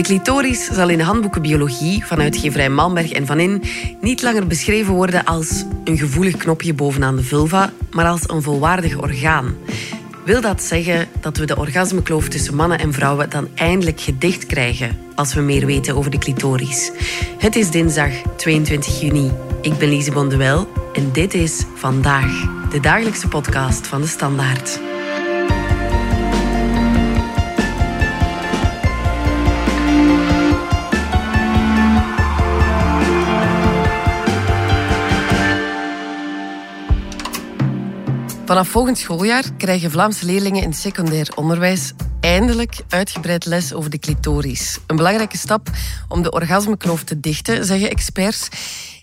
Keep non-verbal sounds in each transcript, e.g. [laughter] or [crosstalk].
De clitoris zal in de handboeken biologie van uitgeverij Malmberg en Van In niet langer beschreven worden als een gevoelig knopje bovenaan de vulva, maar als een volwaardig orgaan. Wil dat zeggen dat we de orgasmekloof tussen mannen en vrouwen dan eindelijk gedicht krijgen als we meer weten over de clitoris? Het is dinsdag 22 juni. Ik ben Lise Bonduel en dit is Vandaag, de dagelijkse podcast van de Standaard. Vanaf volgend schooljaar krijgen Vlaamse leerlingen in secundair onderwijs eindelijk uitgebreid les over de clitoris. Een belangrijke stap om de orgasmekloof te dichten, zeggen experts.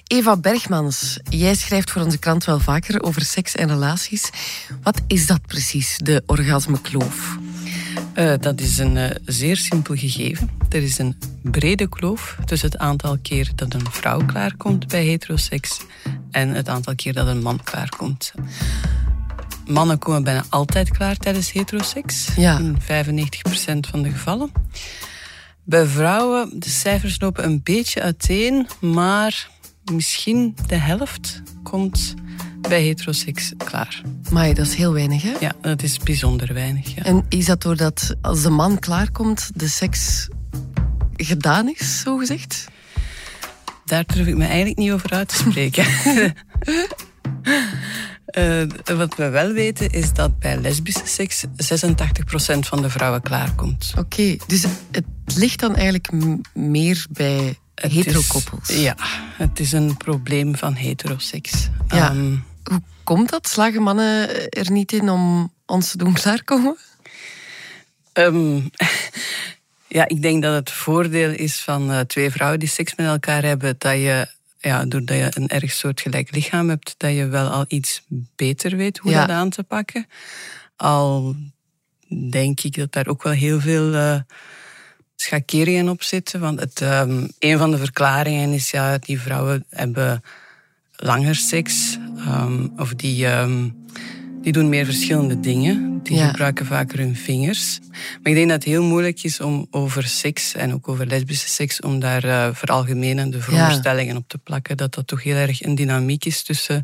Eva Bergmans, jij schrijft voor onze krant wel vaker over seks en relaties. Wat is dat precies, de orgasmekloof? Uh, dat is een uh, zeer simpel gegeven. Er is een brede kloof tussen het aantal keer dat een vrouw klaarkomt bij heteroseks en het aantal keer dat een man klaarkomt. Mannen komen bijna altijd klaar tijdens heteroseks. Ja. In 95% van de gevallen. Bij vrouwen, de cijfers lopen een beetje uiteen, maar misschien de helft komt bij heteroseks klaar. Maar dat is heel weinig, hè? Ja, dat is bijzonder weinig. Ja. En is dat doordat als de man klaarkomt, de seks gedaan is, zo gezegd? Daar durf ik me eigenlijk niet over uit te spreken. [laughs] [laughs] Uh, wat we wel weten is dat bij lesbische seks 86% van de vrouwen klaarkomt. Oké, dus het ligt dan eigenlijk meer bij heterokoppels? Ja, het is een probleem van heteroseks. Ja. Um, Hoe komt dat? Slagen mannen er niet in om ons te doen klaarkomen? Um, [laughs] ja, ik denk dat het voordeel is van uh, twee vrouwen die seks met elkaar hebben, dat je ja, doordat je een erg soortgelijk lichaam hebt, dat je wel al iets beter weet hoe dat aan te pakken. Al denk ik dat daar ook wel heel veel uh, schakeringen op zitten. Want het, um, een van de verklaringen is ja, die vrouwen hebben langer seks. Um, of die um, die doen meer verschillende dingen. Die gebruiken vaker hun vingers. Maar ik denk dat het heel moeilijk is om over seks en ook over lesbische seks, om daar uh, veralgemenende voorstellingen op te plakken. Dat dat toch heel erg een dynamiek is tussen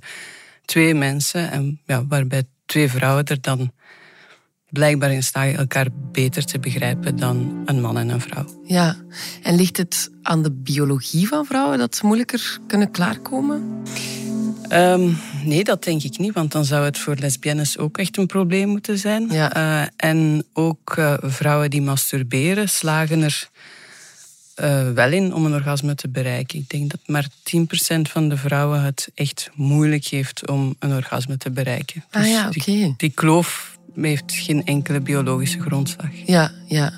twee mensen. En ja, waarbij twee vrouwen er dan blijkbaar in slagen elkaar beter te begrijpen dan een man en een vrouw. Ja, en ligt het aan de biologie van vrouwen dat ze moeilijker kunnen klaarkomen? Um, nee, dat denk ik niet, want dan zou het voor lesbiennes ook echt een probleem moeten zijn. Ja. Uh, en ook uh, vrouwen die masturberen slagen er uh, wel in om een orgasme te bereiken. Ik denk dat maar 10% van de vrouwen het echt moeilijk heeft om een orgasme te bereiken. Ah, dus ja, oké. Okay. Die, die kloof heeft geen enkele biologische grondslag. Ja, ja.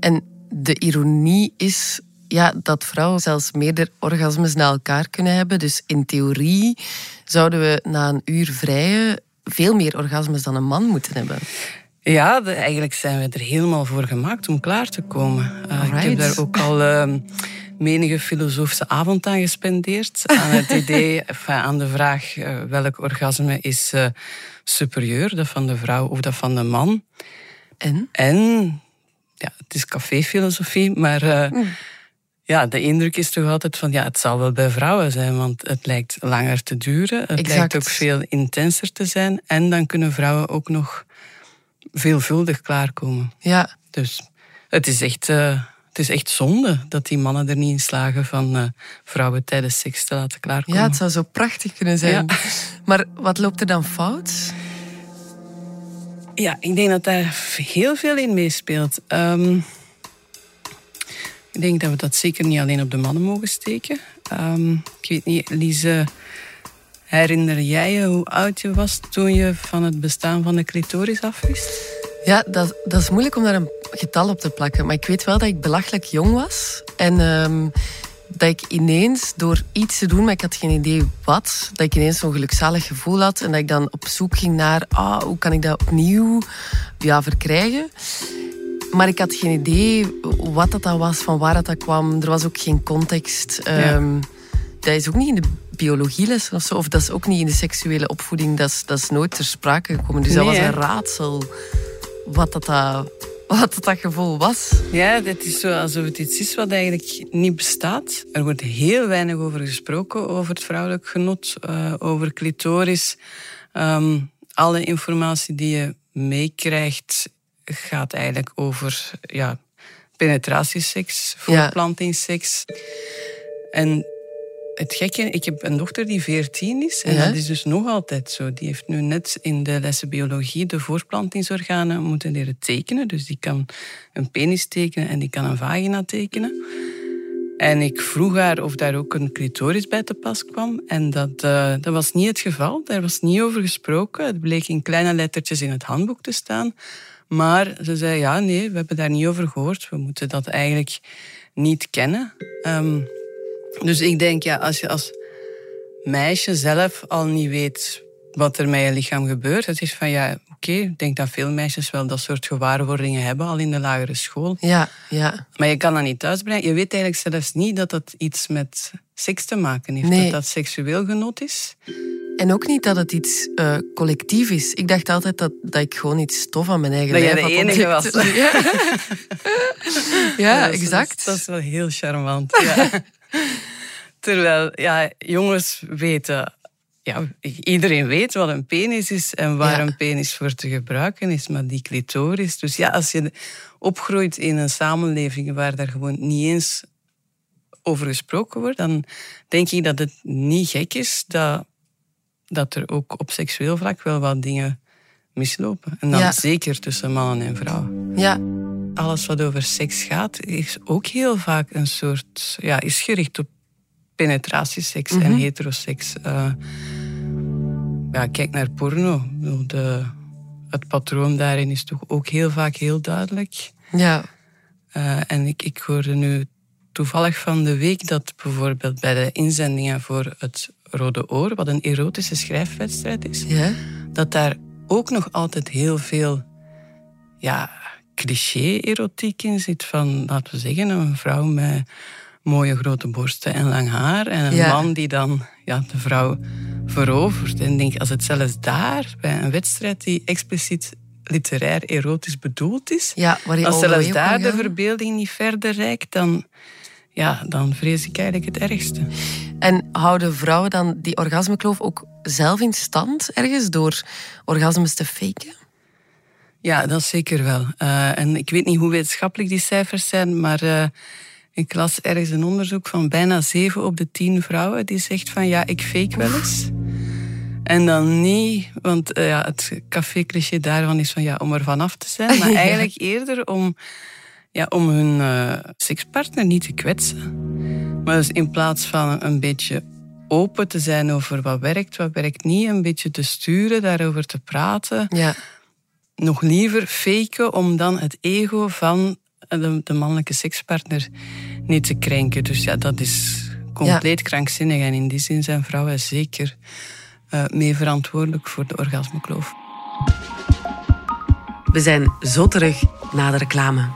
En de ironie is ja, dat vrouwen zelfs meerdere orgasmes na elkaar kunnen hebben. Dus in theorie zouden we na een uur vrijen veel meer orgasmes dan een man moeten hebben. Ja, eigenlijk zijn we er helemaal voor gemaakt om klaar te komen. Uh, ik heb daar ook al uh, menige filosofische avond aan gespendeerd. Aan het [laughs] idee, enfin, aan de vraag uh, welk orgasme is eh, superieur, dat van de vrouw of dat van de man. En? En, ja, het is caféfilosofie, maar... Mm ja, de indruk is toch altijd van ja, het zal wel bij vrouwen zijn, want het lijkt langer te duren. Het exact. lijkt ook veel intenser te zijn. En dan kunnen vrouwen ook nog veelvuldig klaarkomen. Ja. Dus het is echt, uh, het is echt zonde dat die mannen er niet in slagen van uh, vrouwen tijdens seks te laten klaarkomen. Ja, het zou zo prachtig kunnen zijn. Ja. [laughs] Maar wat loopt er dan fout? Ja, ik denk dat daar heel veel in meespeelt. Um, ik denk dat we dat zeker niet alleen op de mannen mogen steken. Um, ik weet niet, Lise, herinner jij je hoe oud je was toen je van het bestaan van de clitoris afwist? Ja, dat, dat is moeilijk om daar een getal op te plakken. Maar ik weet wel dat ik belachelijk jong was. En um, dat ik ineens door iets te doen, maar ik had geen idee wat, dat ik ineens zo'n gelukzalig gevoel had. En dat ik dan op zoek ging naar, ah, hoe kan ik dat opnieuw ja, verkrijgen. Maar ik had geen idee wat dat dan was, van waar dat, dat kwam. Er was ook geen context. Ja. Um, dat is ook niet in de biologielessen of zo. Of dat is ook niet in de seksuele opvoeding. Dat is, dat is nooit ter sprake gekomen. Dus dat was een raadsel wat dat, dat wat dat gevoel was. Ja, het is zo alsof het iets is wat eigenlijk niet bestaat. Er wordt heel weinig over gesproken, over het vrouwelijk genot, uh, over clitoris. Um, alle informatie die je meekrijgt gaat eigenlijk over ja, penetratieseks, voortplantingsseks. En het gekke, ik heb een dochter die 14 is en dat is dus nog altijd zo. Die heeft nu net in de lessen biologie de voortplantingsorganen moeten leren tekenen. Dus die kan een penis tekenen en die kan een vagina tekenen. En ik vroeg haar of daar ook een clitoris bij te pas kwam. En dat, uh, dat was niet het geval. Daar was niet over gesproken. Het bleek in kleine lettertjes in het handboek te staan. Maar ze zei, ja, nee, we hebben daar niet over gehoord. We moeten dat eigenlijk niet kennen. Um, dus ik denk, ja, als je als meisje zelf al niet weet wat er met je lichaam gebeurt, het is van, ja, oké, ik denk dat veel meisjes wel dat soort gewaarwordingen hebben, al in de lagere school. Ja, ja. Maar je kan dat niet thuisbrengen. Je weet eigenlijk zelfs niet dat dat iets met seks te maken heeft, nee. dat dat seksueel genot is. En ook niet dat het iets uh, collectief is. Ik dacht altijd dat, dat ik gewoon iets tof aan mijn eigen dat lijf had. [laughs] [laughs] Dat jij de enige was. ja, ja exact. Dat is, wel heel charmant. Ja. [laughs] Terwijl ja, jongens weten ja, iedereen weet wat een penis is en waar een penis voor te gebruiken is, maar die clitoris. Dus ja, als je opgroeit in een samenleving waar daar gewoon niet eens over gesproken wordt, dan denk ik dat het niet gek is dat dat er ook op seksueel vlak wel wat dingen mislopen. En dan zeker tussen mannen en vrouwen. Ja. Alles wat over seks gaat, is ook heel vaak een soort... Ja, is gericht op penetratieseks en mhm. heteroseks. Uh, ja, kijk naar porno. De, het patroon daarin is toch ook heel vaak heel duidelijk. Ja. Uh, en ik, ik hoorde nu toevallig van de week dat bijvoorbeeld bij de inzendingen voor het Rode Oor, wat een erotische schrijfwedstrijd is, ja? dat daar ook nog altijd heel veel ja, cliché-erotiek in zit. Van, laten we zeggen, een vrouw met mooie grote borsten en lang haar. En een man die dan ja, de vrouw verovert. En denk, als het zelfs daar, bij een wedstrijd die expliciet literair erotisch bedoeld is, ja, als zelfs daar de verbeelding niet verder reikt, dan ja, dan vrees ik eigenlijk het ergste. En houden vrouwen dan die orgasmekloof ook zelf in stand ergens door orgasmes te faken? Ja, dat zeker wel. Uh, en ik weet niet hoe wetenschappelijk die cijfers zijn, maar uh, ik las ergens een onderzoek van bijna 7 op de 10 vrouwen die zegt van ja, ik fake wel eens. En dan niet, want uh, ja, het café-cliché daarvan is van ja, om er vanaf te zijn, [laughs] maar eigenlijk eerder om ja, om hun uh, sekspartner niet te kwetsen. Maar dus in plaats van een beetje open te zijn over wat werkt, wat werkt niet, een beetje te sturen, daarover te praten. Ja. Nog liever faken om dan het ego van de, de mannelijke sekspartner niet te krenken. Dus ja, dat is compleet krankzinnig. En in die zin zijn vrouwen zeker uh, mee verantwoordelijk voor de orgasmekloof. We zijn zo terug na de reclame.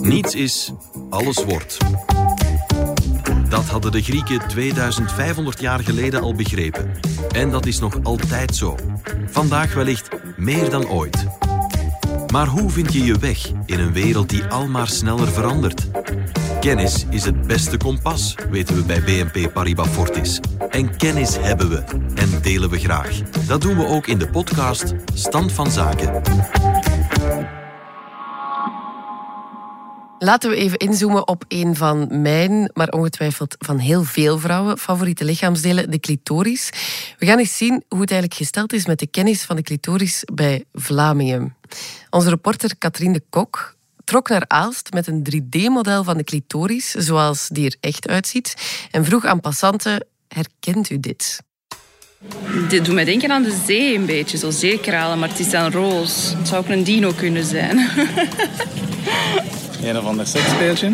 Niets is, alles wordt. Dat hadden de Grieken 2500 jaar geleden al begrepen. En dat is nog altijd zo. Vandaag wellicht meer dan ooit. Maar hoe vind je je weg in een wereld die almaar sneller verandert? Kennis is het beste kompas, weten we bij BNP Paribas Fortis. En kennis hebben we en delen we graag. Dat doen we ook in de podcast Stand van Zaken. Laten we even inzoomen op een van mijn, maar ongetwijfeld van heel veel vrouwen, favoriete lichaamsdelen, de clitoris. We gaan eens zien hoe het eigenlijk gesteld is met de kennis van de clitoris bij Vlamingen. Onze reporter Katrien de Kok trok naar Aalst met een 3D-model van de clitoris, zoals die er echt uitziet, en vroeg aan passanten, herkent u dit? Dit doet mij denken aan de zee een beetje, zo zeekralen, maar het is dan roos. Het zou ook een dino kunnen zijn. [laughs] Een of ander seksspeeltje?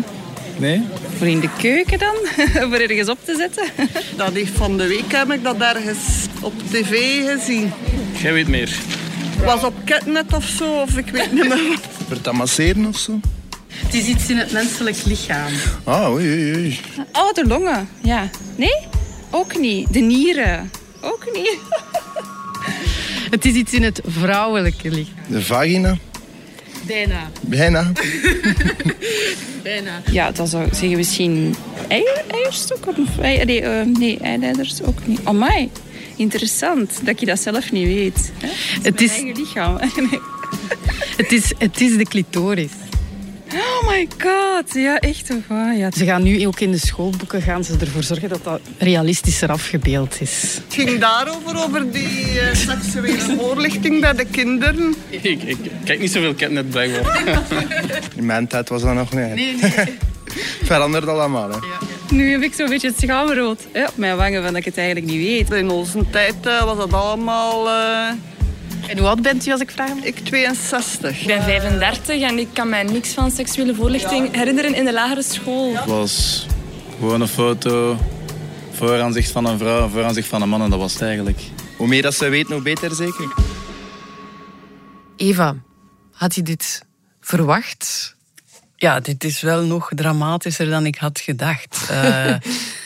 Nee? Voor in de keuken dan? [laughs] Voor ergens op te zetten? [laughs] Dat is van de week heb ik dat ergens op tv gezien. Jij weet meer. was op Ketnet of zo, of ik weet niet meer. [laughs] Voor het masseren of zo? Het is iets in het menselijk lichaam. Ah, oei, oei, oei. Oh, de longen. Ja. Nee? Ook niet. De nieren. Ook niet. Het is iets in het vrouwelijke lichaam. De vagina. Bijna. Bijna. [laughs] Bijna. Ja, dat zou ik zeggen misschien eier, eierstokken. Of, ei- nee, eh, nee, eileiders ook niet. Amai, interessant dat je dat zelf niet weet. Hè? Het Het is is- mijn eigen lichaam. [laughs] Het is, het is de clitoris. Oh my god, ja, echt waar. Ja, Ze gaan nu ook in de schoolboeken gaan ze ervoor zorgen dat dat realistischer afgebeeld is. Het ging daarover, over die eh, seksuele voorlichting bij de kinderen. Ik, ik kijk niet zoveel Catnet blijkbaar. [laughs] In mijn tijd was dat nog niet. Nee, nee. [laughs] Verandert allemaal. Hè. Nu heb ik zo'n beetje het schaamrood hè, op mijn wangen van dat ik het eigenlijk niet weet. In onze tijd eh, was dat allemaal... eh, En hoe oud bent u als ik vraag? ik 62. Ik ben 35 en ik kan mij niks van seksuele voorlichting herinneren in de lagere school. Het was gewoon een foto, vooraanzicht van een vrouw, vooraanzicht van een man en dat was het eigenlijk. Hoe meer dat ze weten, hoe beter zeker. Eva, had je dit verwacht? Ja, dit is wel nog dramatischer dan ik had gedacht. Eh, [laughs]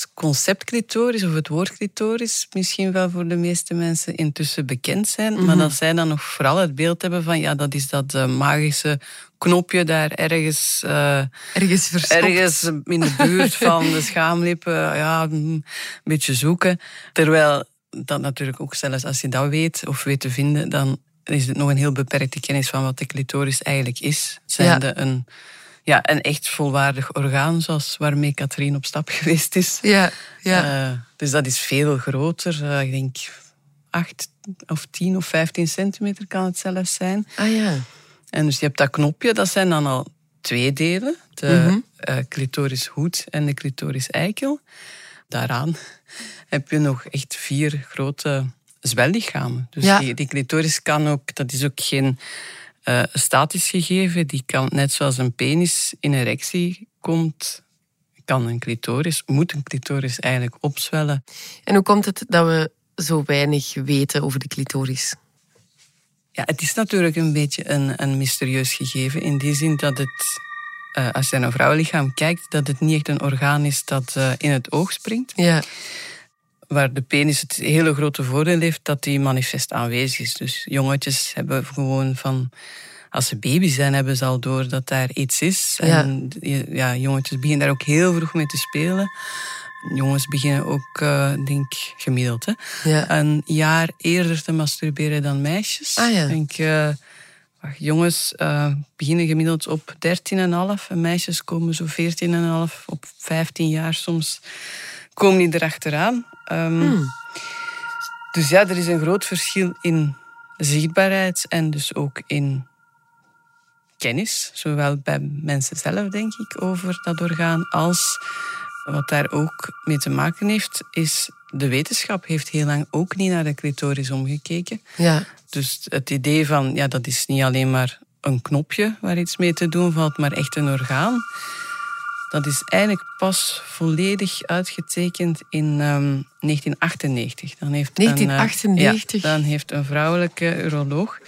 het concept clitoris of het woord clitoris misschien wel voor de meeste mensen intussen bekend zijn. Maar dat zij dan nog vooral het beeld hebben van ja, dat is dat eh, magische knopje daar ergens, eh, Ergens verstopt. ergens in de buurt van de [laughs] schaamlippen. Ja, een beetje zoeken. Terwijl dat natuurlijk ook zelfs als je dat weet of weet te vinden, dan is het nog een heel beperkte kennis van wat de clitoris eigenlijk is. Zijnde een, ja, een echt volwaardig orgaan, zoals waarmee Katrien op stap [laughs] geweest is. Ja, ja. Eh, dus dat is veel groter. Eh, ik denk 8 of 10 of 15 centimeter kan het zelfs zijn. ah ja. En dus je hebt dat knopje, dat zijn dan al twee delen. De Mhm. eh, clitorishoed en de clitoris-eikel. Daaraan [laughs] heb je nog echt vier grote zwellichamen. Dus Ja. die, die clitoris kan ook, dat is ook geen eh, statisch gegeven. Die kan, net zoals een penis in erectie komt, kan een clitoris, moet een clitoris eigenlijk opzwellen. En hoe komt het dat we zo weinig weten over de clitoris? Ja, het is natuurlijk een beetje een, een mysterieus gegeven. In die zin dat het, eh, als je naar een vrouwenlichaam kijkt, dat het niet echt een orgaan is dat eh, in het oog springt. Ja, Waar de penis het hele grote voordeel heeft dat die manifest aanwezig is. Dus jongetjes hebben gewoon van. Als ze baby zijn, hebben ze al door dat daar iets is. Ja. En ja, jongetjes beginnen daar ook heel vroeg mee te spelen. Jongens beginnen ook, eh, denk ik, gemiddeld, hè, ja. een jaar eerder te masturberen dan meisjes. Ah, ja. Denk, eh, wacht, jongens eh, beginnen gemiddeld op 13,5 en meisjes komen zo 14,5 op 15 jaar soms komen die erachteraan. Hmm. Dus ja, er is een groot verschil in zichtbaarheid en dus ook in kennis, zowel bij mensen zelf, denk ik, over dat orgaan, als wat daar ook mee te maken heeft, is de wetenschap heeft heel lang ook niet naar de clitoris omgekeken. ja. Dus het idee van, ja, dat is niet alleen maar een knopje waar iets mee te doen valt, maar echt een orgaan. Dat is eigenlijk pas volledig uitgetekend in ehm, 1998. Dan heeft Een, 1998? eh, ja, dan heeft een vrouwelijke uroloog,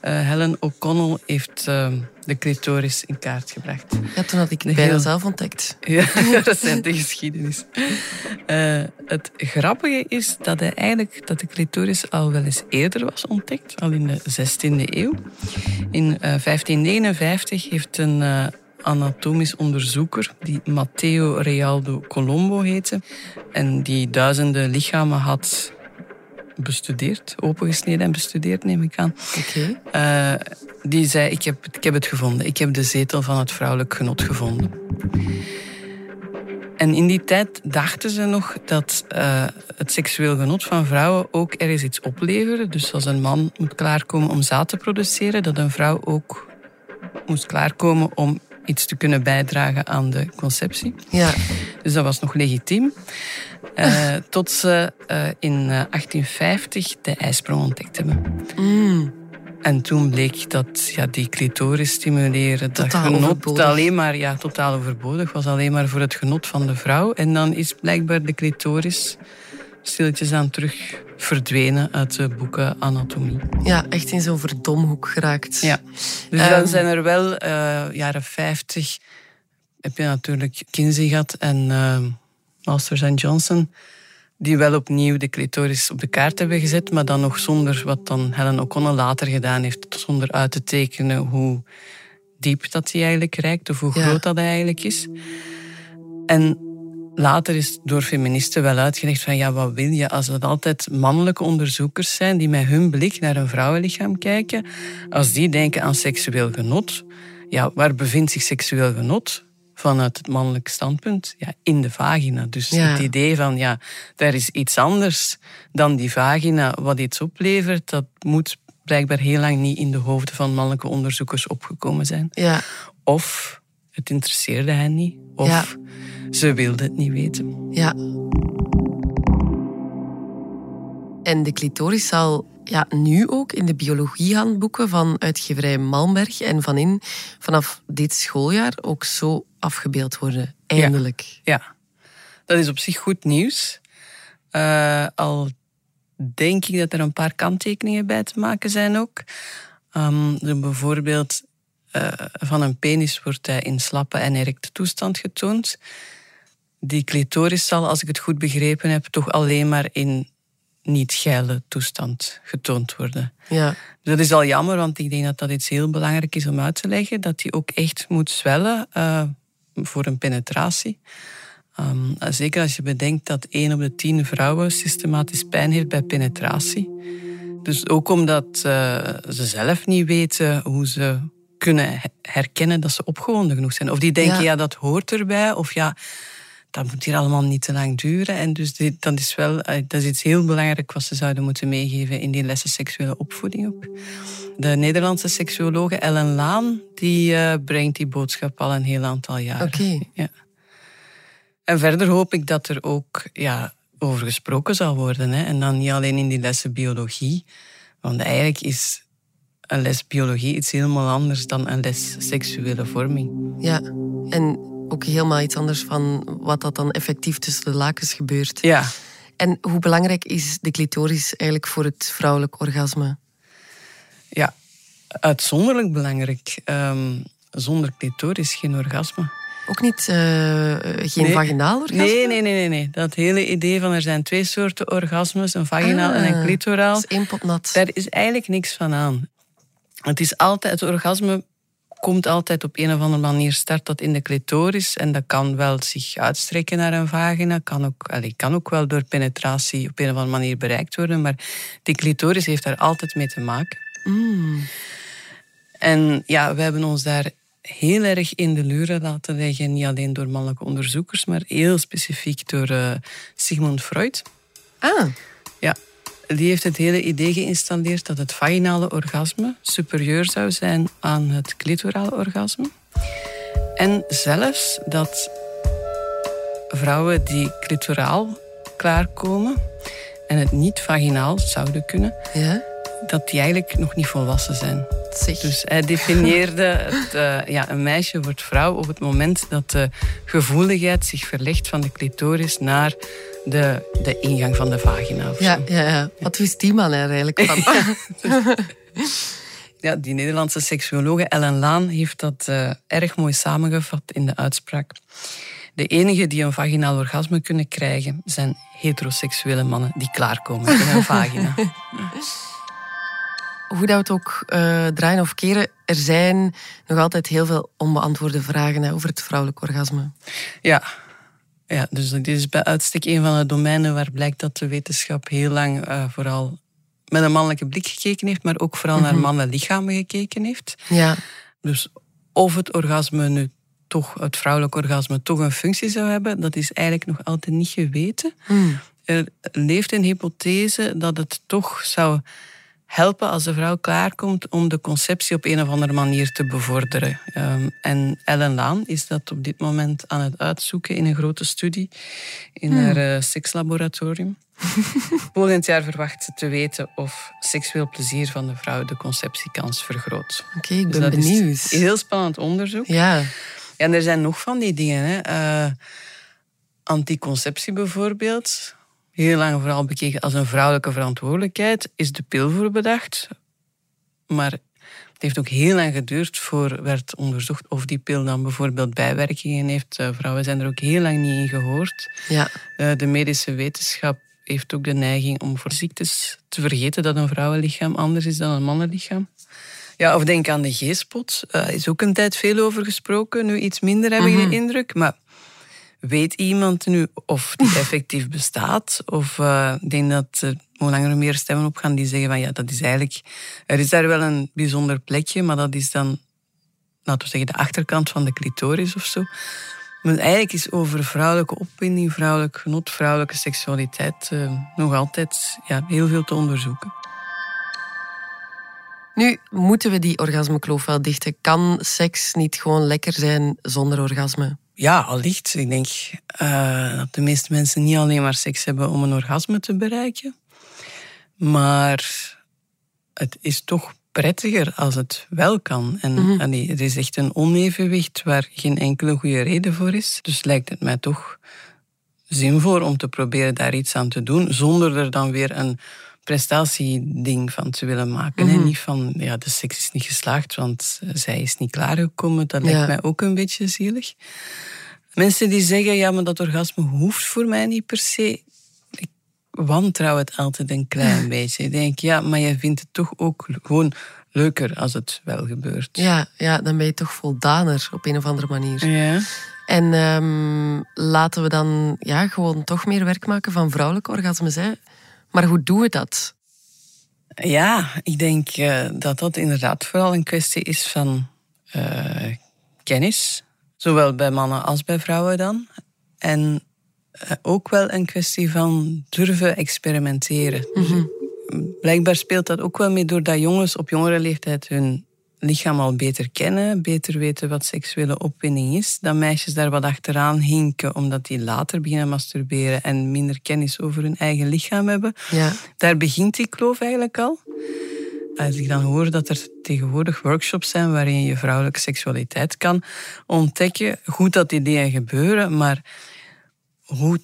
eh, Helen O'Connell, heeft ehm, de clitoris in kaart gebracht. ja, toen had ik het bijna heel- zelf ontdekt. [laughs] Ja, dat zijn de geschiedenis. Eh, het grappige is dat, hij eigenlijk, dat de clitoris al wel eens eerder was ontdekt, al in de 16e eeuw. In eh, 1559 heeft een eh, anatomisch onderzoeker, die Matteo Realdo Colombo heette, en die duizenden lichamen had bestudeerd, opengesneden en bestudeerd, neem ik aan. Oké. Eh, die zei, ik heb, ik heb het gevonden. Ik heb de zetel van het vrouwelijk genot gevonden. En in die tijd dachten ze nog dat eh, het seksueel genot van vrouwen ook ergens iets opleverde. Dus als een man moet klaarkomen om zaad te produceren, dat een vrouw ook moest klaarkomen om iets te kunnen bijdragen aan de conceptie. Ja. Dus dat was nog legitiem. Eh, [laughs] tot ze eh, in eh, 1850 de ijsprong ontdekt hebben. Mm. En toen bleek dat ja, die clitoris stimuleren, dat genot overbodig. alleen maar, ja, totaal overbodig was, alleen maar voor het genot van de vrouw. En dan is blijkbaar de clitoris stilletjes aan terug verdwenen uit de boeken anatomie. ja, echt in zo'n verdomhoek geraakt. Ja. Dus Ehm. dan zijn er wel, eh, jaren 50, heb je natuurlijk Kinsey gehad en eh, Masters en Johnson. die wel opnieuw de clitoris op de kaart hebben gezet, maar dan nog zonder wat dan Helen O'Connell later gedaan heeft, zonder uit te tekenen hoe diep dat die eigenlijk reikt of hoe groot dat eigenlijk is. En later is door feministen wel uitgelegd van ja, wat wil je als het altijd mannelijke onderzoekers zijn die met hun blik naar een vrouwenlichaam kijken, als die denken aan seksueel genot, ja, waar bevindt zich seksueel genot? Vanuit het mannelijke standpunt, ja, in de vagina. Dus het idee van, ja, er is iets anders dan die vagina wat iets oplevert, dat moet blijkbaar heel lang niet in de hoofden van mannelijke onderzoekers opgekomen zijn. Ja. Of het interesseerde hen niet, of ze wilden het niet weten. Ja. En de clitoris zal ja, nu ook in de biologiehandboeken van uitgeverij Malmberg en Van In vanaf dit schooljaar ook zo afgebeeld worden. Eindelijk. Ja, dat is op zich goed nieuws. Uh, al denk ik dat er een paar kanttekeningen bij te maken zijn ook. Um, bijvoorbeeld uh, van een penis wordt hij in slappe en erecte toestand getoond. Die clitoris zal, als ik het goed begrepen heb, toch alleen maar in niet geile toestand getoond worden. Ja. Dat is al jammer, want ik denk dat dat iets heel belangrijk is om uit te leggen. Dat die ook echt moet zwellen uh, voor een penetratie. Um, zeker als je bedenkt dat 1 op de 10 vrouwen systematisch pijn heeft bij penetratie. Dus ook omdat uh, ze zelf niet weten hoe ze kunnen herkennen dat ze opgewonden genoeg zijn. Of die denken, ja, ja dat hoort erbij. Of ja, dat moet hier allemaal niet te lang duren. En dus dit, dat is wel eh, dat is iets heel belangrijk wat ze zouden moeten meegeven in die lessen seksuele opvoeding ook. De Nederlandse seksuologe Ellen Laan die uh, brengt die boodschap al een heel aantal jaren. Oké. Ja. En verder hoop ik dat er ook ja, over gesproken zal worden. Hè. En dan niet alleen in die lessen biologie. Want eigenlijk is een les biologie iets helemaal anders dan een les seksuele vorming. Ja, en ook helemaal iets anders van wat dat dan effectief tussen de lakens gebeurt. Ja. En hoe belangrijk is de clitoris eigenlijk voor het vrouwelijk orgasme? Ja, uitzonderlijk belangrijk. Um, zonder clitoris geen orgasme. Ook niet uh, geen nee. vaginaal orgasme? Nee, nee, nee, nee, nee. Dat hele idee van er zijn twee soorten orgasmes, een vaginaal ah, en een clitoraal. Dat is één pot nat. Daar is eigenlijk niks van aan. Het is altijd, het orgasme komt altijd op een of andere manier, start dat in de clitoris. En dat kan wel zich uitstrekken naar een vagina. Kan ook, allez, kan ook wel door penetratie op een of andere manier bereikt worden. Maar die clitoris heeft daar altijd mee te maken. Mm. En ja, we hebben ons daar heel erg in de luren laten leggen. Niet alleen door mannelijke onderzoekers, maar heel specifiek door uh, Sigmund Freud. Ah. Ja, die heeft het hele idee geïnstalleerd dat het vaginale orgasme superieur zou zijn aan het clitorale orgasme. En zelfs dat vrouwen die clitoraal klaarkomen en het niet vaginaal zouden kunnen, ja? dat die eigenlijk nog niet volwassen zijn. Zeg. Dus hij definieerde het, uh, ja, een meisje wordt vrouw op het moment dat de gevoeligheid zich verlegt van de clitoris naar de, de ingang van de vagina. Ja, ja, ja, wat wist die man er eigenlijk van? [laughs] ja, die Nederlandse seksuologe Ellen Laan heeft dat uh, erg mooi samengevat in de uitspraak. De enigen die een vaginaal orgasme kunnen krijgen zijn heteroseksuele mannen die klaarkomen in een vagina. [laughs] Hoe dat we het ook uh, draaien of keren, er zijn nog altijd heel veel onbeantwoorde vragen hè, over het vrouwelijk orgasme. Ja, ja, dus dit is bij uitstek een van de domeinen waar blijkt dat de wetenschap heel lang uh, vooral met een mannelijke blik gekeken heeft, maar ook vooral naar mannenlichamen gekeken heeft. Ja. Dus of het orgasme nu toch, het vrouwelijk orgasme, toch een functie zou hebben, dat is eigenlijk nog altijd niet geweten. Mm. Er leeft een hypothese dat het toch zou helpen als de vrouw klaarkomt om de conceptie op een of andere manier te bevorderen. Um, en Ellen Laan is dat op dit moment aan het uitzoeken in een grote studie in Hmm. haar uh, sekslaboratorium. [laughs] Volgend jaar verwacht ze te weten of seksueel plezier van de vrouw de conceptiekans vergroot. Oké, ik Dus ben dat benieuwd. is heel spannend onderzoek. Ja. Ja, en er zijn nog van die dingen. Hè. Uh, anticonceptie bijvoorbeeld. Heel lang vooral bekeken als een vrouwelijke verantwoordelijkheid. Is de pil voor bedacht. Maar het heeft ook heel lang geduurd voor werd onderzocht of die pil dan bijvoorbeeld bijwerkingen heeft. Uh, vrouwen zijn er ook heel lang niet in gehoord. Ja. Uh, de medische wetenschap heeft ook de neiging om voor ziektes te vergeten dat een vrouwenlichaam anders is dan een mannenlichaam. Ja, of denk aan de G-spot. Er is ook een tijd veel over gesproken. Nu iets minder heb ik de indruk. Maar weet iemand nu of die [laughs] effectief bestaat? Of uh, ik denk dat er hoe langer meer stemmen op gaan die zeggen van ja, dat is eigenlijk... Er is daar wel een bijzonder plekje, maar dat is dan, laten we zeggen, de achterkant van de clitoris of zo. Maar eigenlijk is over vrouwelijke opwinding, vrouwelijk genot, vrouwelijke seksualiteit uh, nog altijd ja, heel veel te onderzoeken. Nu moeten we die orgasmekloof wel dichten. Kan seks niet gewoon lekker zijn zonder orgasme? Ja, allicht. Ik denk uh, dat de meeste mensen niet alleen maar seks hebben om een orgasme te bereiken. Maar het is toch prettiger als het wel kan. En mm er is echt een onevenwicht waar geen enkele goede reden voor is. Dus lijkt het mij toch zinvol om te proberen daar iets aan te doen, zonder er dan weer een prestatieding van te willen maken. En Mhm. niet van, ja, de seks is niet geslaagd, want zij is niet klaargekomen. Dat lijkt Ja. mij ook een beetje zielig. Mensen die zeggen, ja, maar dat orgasme hoeft voor mij niet per se. Ik wantrouw het altijd een klein beetje. Ik denk, ja, maar je vindt het toch ook gewoon leuker als het wel gebeurt. Ja, ja, dan ben je toch voldaner op een of andere manier. Ja. En ehm, laten we dan ja, gewoon toch meer werk maken van vrouwelijke orgasmes. Hè? Maar hoe doen we dat? Ja, ik denk eh, dat dat inderdaad vooral een kwestie is van eh, kennis. Zowel bij mannen als bij vrouwen dan. En eh, ook wel een kwestie van durven experimenteren. Blijkbaar speelt dat ook wel mee doordat jongens op jongere leeftijd hun lichaam al beter kennen, beter weten wat seksuele opwinding is, dat meisjes daar wat achteraan hinken omdat die later beginnen masturberen en minder kennis over hun eigen lichaam hebben. Ja. Daar begint die kloof eigenlijk al. Als ik dan hoor dat er tegenwoordig workshops zijn waarin je vrouwelijke seksualiteit kan ontdekken, goed dat die dingen gebeuren, maar hoe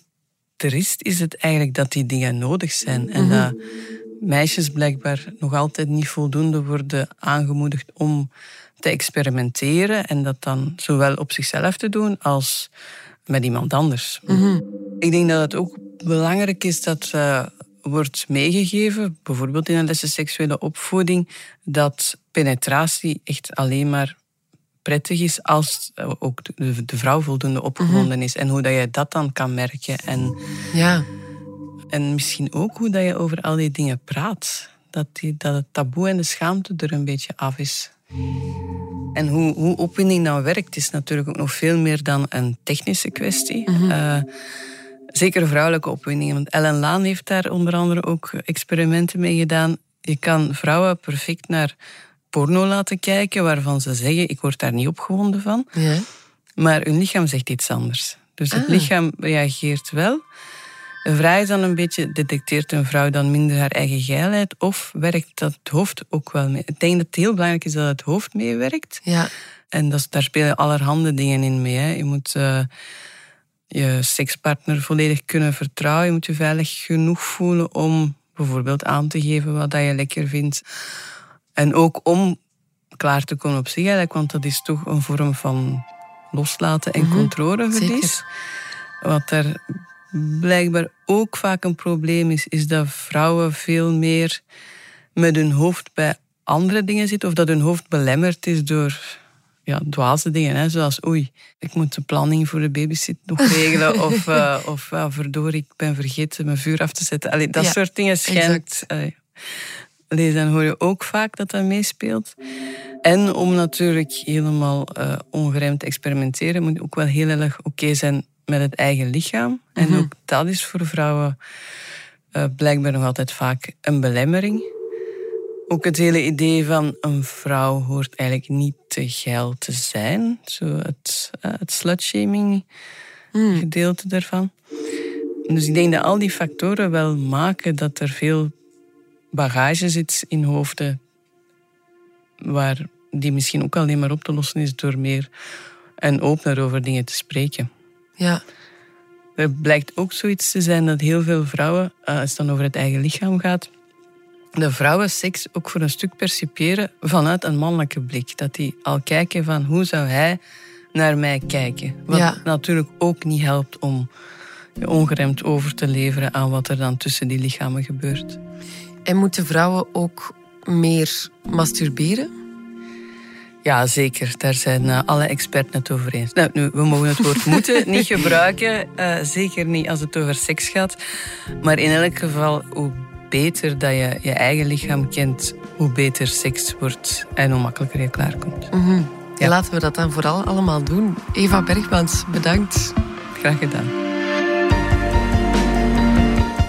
triest is het eigenlijk dat die dingen nodig zijn en dat meisjes blijkbaar nog altijd niet voldoende worden aangemoedigd om te experimenteren en dat dan zowel op zichzelf te doen als met iemand anders. Ik denk dat het ook belangrijk is dat eh, wordt meegegeven, bijvoorbeeld in een lessen seksuele opvoeding, dat penetratie echt alleen maar prettig is als eh, ook de, vrouw voldoende opgewonden is. En hoe dat je dat dan kan merken. En, Ja. En misschien ook hoe dat je over al die dingen praat. Dat, die, dat het taboe en de schaamte er een beetje af is. En hoe, hoe opwinding nou werkt, is natuurlijk ook nog veel meer dan een technische kwestie. Eh, zeker vrouwelijke opwindingen. Want Ellen Laan heeft daar onder andere ook experimenten mee gedaan. Je kan vrouwen perfect naar porno laten kijken, waarvan ze zeggen, ik word daar niet opgewonden van. Ja. Maar hun lichaam zegt iets anders. Dus het Ah. lichaam reageert wel. De vraag is dan een beetje, detecteert een vrouw dan minder haar eigen geilheid of werkt dat het hoofd ook wel mee? Ik denk dat het heel belangrijk is dat het hoofd meewerkt. Ja. En dat, daar spelen allerhande dingen in mee. Hè. Je moet eh, je sekspartner volledig kunnen vertrouwen. Je moet je veilig genoeg voelen om bijvoorbeeld aan te geven wat dat je lekker vindt. En ook om klaar te komen op zich eigenlijk, want dat is toch een vorm van loslaten en controleverlies. Wat er blijkbaar ook vaak een probleem is, is dat vrouwen veel meer met hun hoofd bij andere dingen zitten, of dat hun hoofd belemmerd is door ja, dwaze dingen, hè, zoals oei, ik moet de planning voor de babysit nog [laughs] regelen, of, eh of verdorie, ik ben vergeten mijn vuur af te zetten. Allee, dat Ja, soort dingen schijnt... allee, dan hoor je ook vaak dat dat meespeelt. En om natuurlijk helemaal eh ongeremd te experimenteren, moet je ook wel heel erg oké zijn met het eigen lichaam. En ook dat is voor vrouwen eh, blijkbaar nog altijd vaak een belemmering. Ook het hele idee van een vrouw hoort eigenlijk niet te geil te zijn. Zo het, eh, het slutshaming gedeelte daarvan. Dus ik denk dat al die factoren wel maken dat er veel bagage zit in hoofden waar die misschien ook alleen maar op te lossen is door meer en opener over dingen te spreken. Ja. Er blijkt ook zoiets te zijn dat heel veel vrouwen, eh, als het dan over het eigen lichaam gaat, de vrouwen seks ook voor een stuk percipiëren vanuit een mannelijke blik. Dat die al kijken van hoe zou hij naar mij kijken. Wat Ja. natuurlijk ook niet helpt om ongeremd over te leveren aan wat er dan tussen die lichamen gebeurt. En moeten vrouwen ook meer masturberen? Ja, zeker. Daar zijn uh, alle experten het over eens. Nou, nu, we mogen het woord moeten [laughs] niet gebruiken. Uh, zeker niet als het over seks gaat. Maar in elk geval, hoe beter dat je je eigen lichaam kent, hoe beter seks wordt en hoe makkelijker je klaarkomt. Mm -hmm. ja. Laten we dat dan vooral allemaal doen. Eva Bergmans, bedankt. Graag gedaan.